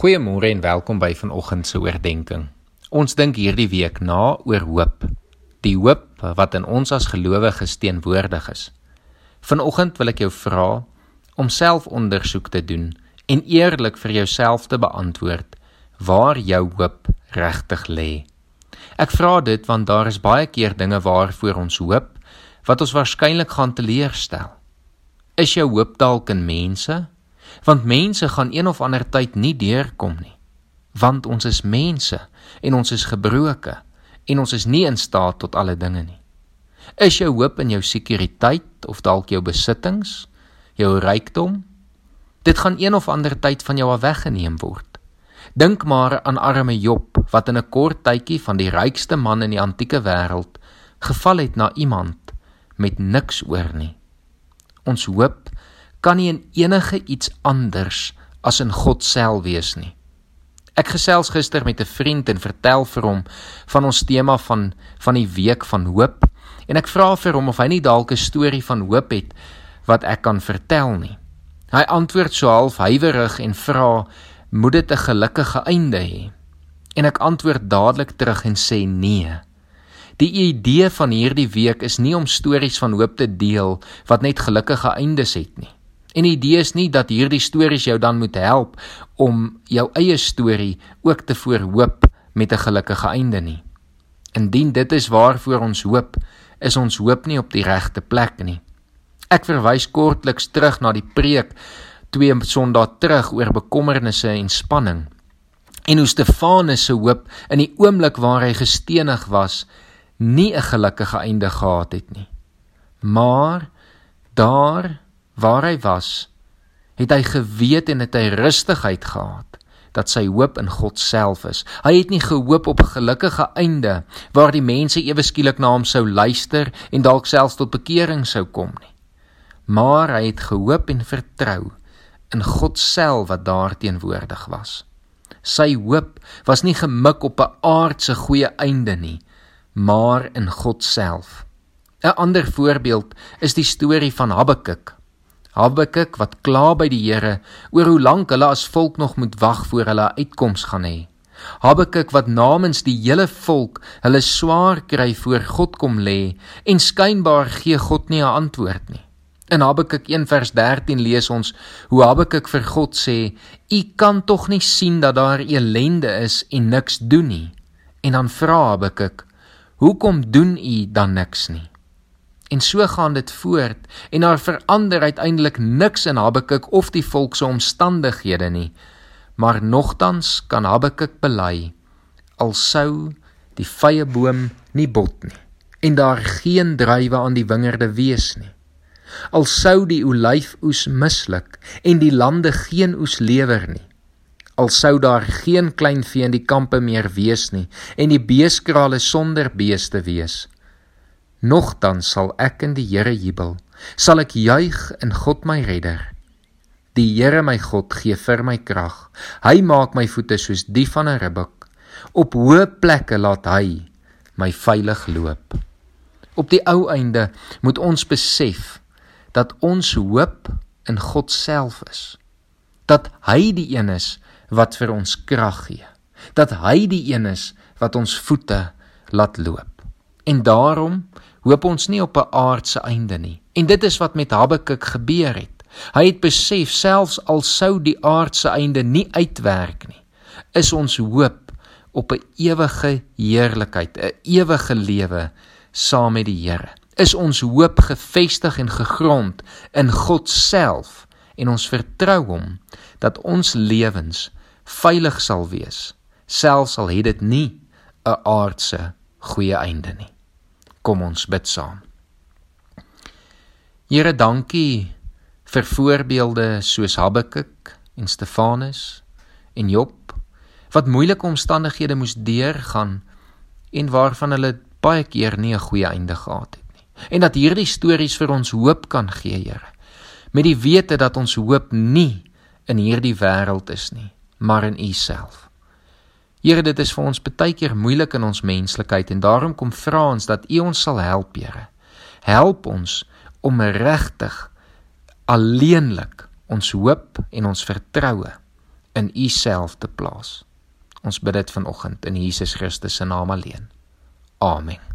Goeiemôre en welkom by vanoggend se oordeenking. Ons dink hierdie week na oor hoop. Die hoop wat in ons as gelowiges teenwoordig is. Vanoggend wil ek jou vra om selfondersoek te doen en eerlik vir jouself te beantwoord waar jou hoop regtig lê. Ek vra dit want daar is baie keer dinge waarvoor ons hoop wat ons waarskynlik gaan teleurstel. Is jou hoop dalk in mense? Want mense gaan een of ander tyd nie deurkom nie. Want ons is mense en ons is gebroke en ons is nie in staat tot alle dinge nie. Is jou hoop in jou sekuriteit of dalk jou besittings jou rykdom? Dit gaan een of ander tyd van jou af weggeneem word. Dink maar aan arme Job wat in 'n kort tydjie van die rykste man in die antieke wêreld geval het na iemand met niks oor nie. Ons hoop kan nie in enige iets anders as in God self wees nie. Ek gesels gister met 'n vriend en vertel vir hom van ons tema van van die week van hoop en ek vra vir hom of hy nie dalk 'n storie van hoop het wat ek kan vertel nie. Hy antwoord so half huiwerig en vra: "Moet dit 'n gelukkige einde hê?" En ek antwoord dadelik terug en sê: "Nee." Die idee van hierdie week is nie om stories van hoop te deel wat net gelukkige eindes het nie. En die idee is nie dat hierdie stories jou dan moet help om jou eie storie ook te voorhoop met 'n gelukkige einde nie. Indien dit is waarvoor ons hoop, is ons hoop nie op die regte plek nie. Ek verwys kortliks terug na die preek twee Sondae terug oor bekommernisse en spanning. En hoe Stefanus se hoop in die oomblik waar hy gestenig was, nie 'n gelukkige einde gehad het nie. Maar daar waar hy was, het hy geweet en het hy rustigheid gehad dat sy hoop in God self is. Hy het nie gehoop op 'n gelukkige einde waar die mense ewe skielik na hom sou luister en dalk selfs tot bekering sou kom nie. Maar hy het gehoop en vertrou in God self wat daar teenwoordig was. Sy hoop was nie gemik op 'n aardse goeie einde nie, maar in God self. 'n Ander voorbeeld is die storie van Habakuk Habakuk wat kla by die Here oor hoe lank hulle as volk nog moet wag voor hulle uitkoms gaan hê. Habakuk wat namens die hele volk hulle swaar kry voor God kom lê en skynbaar gee God nie 'n antwoord nie. In Habakuk 1:13 lees ons hoe Habakuk vir God sê: "U kan tog nie sien dat daar elende is en niks doen nie." En dan vra Habakuk: "Hoekom doen u dan niks nie?" En so gaan dit voort en daar verander uiteindelik niks in Habakuk of die volk se omstandighede nie. Maar nogtans kan Habakuk bely al sou die vrye boom nie bot nie en daar geen druiwe aan die wingerde wees nie. Al sou die olyfoes misluk en die lande geen oes lewer nie. Al sou daar geen kleinvee in die kampe meer wees nie en die beeskrale sonder beeste wees nie Nogtans sal ek in die Here jubel, sal ek juig in God my redder. Die Here my God gee vir my krag. Hy maak my voete soos die van 'n ribbok. Op hoë plekke laat hy my veilig loop. Op die ou einde moet ons besef dat ons hoop in God self is. Dat hy die een is wat vir ons krag gee. Dat hy die een is wat ons voete laat loop. En daarom hoop ons nie op 'n aardse einde nie. En dit is wat met Habakuk gebeur het. Hy het besef selfs al sou die aardse einde nie uitwerk nie, is ons hoop op 'n ewige heerlikheid, 'n ewige lewe saam met die Here. Is ons hoop gefestig en gegrond in God self en ons vertrou hom dat ons lewens veilig sal wees, selfs al het dit nie 'n aardse goeie einde nie. Kom ons bid saam. Here, dankie vir voorbeelde soos Habakuk en Stefanus en Job wat moeilike omstandighede moes deurgaan en waarvan hulle baie keer nie 'n goeie einde gehad het nie. En dat hierdie stories vir ons hoop kan gee, Here. Met die wete dat ons hoop nie in hierdie wêreld is nie, maar in U self. Here, dit is vir ons baie keer moeilik in ons menslikheid en daarom kom vra ons dat U ons sal help, Here. Help ons om regtig alleenlik ons hoop en ons vertroue in U self te plaas. Ons bid dit vanoggend in Jesus Christus se naam alleen. Amen.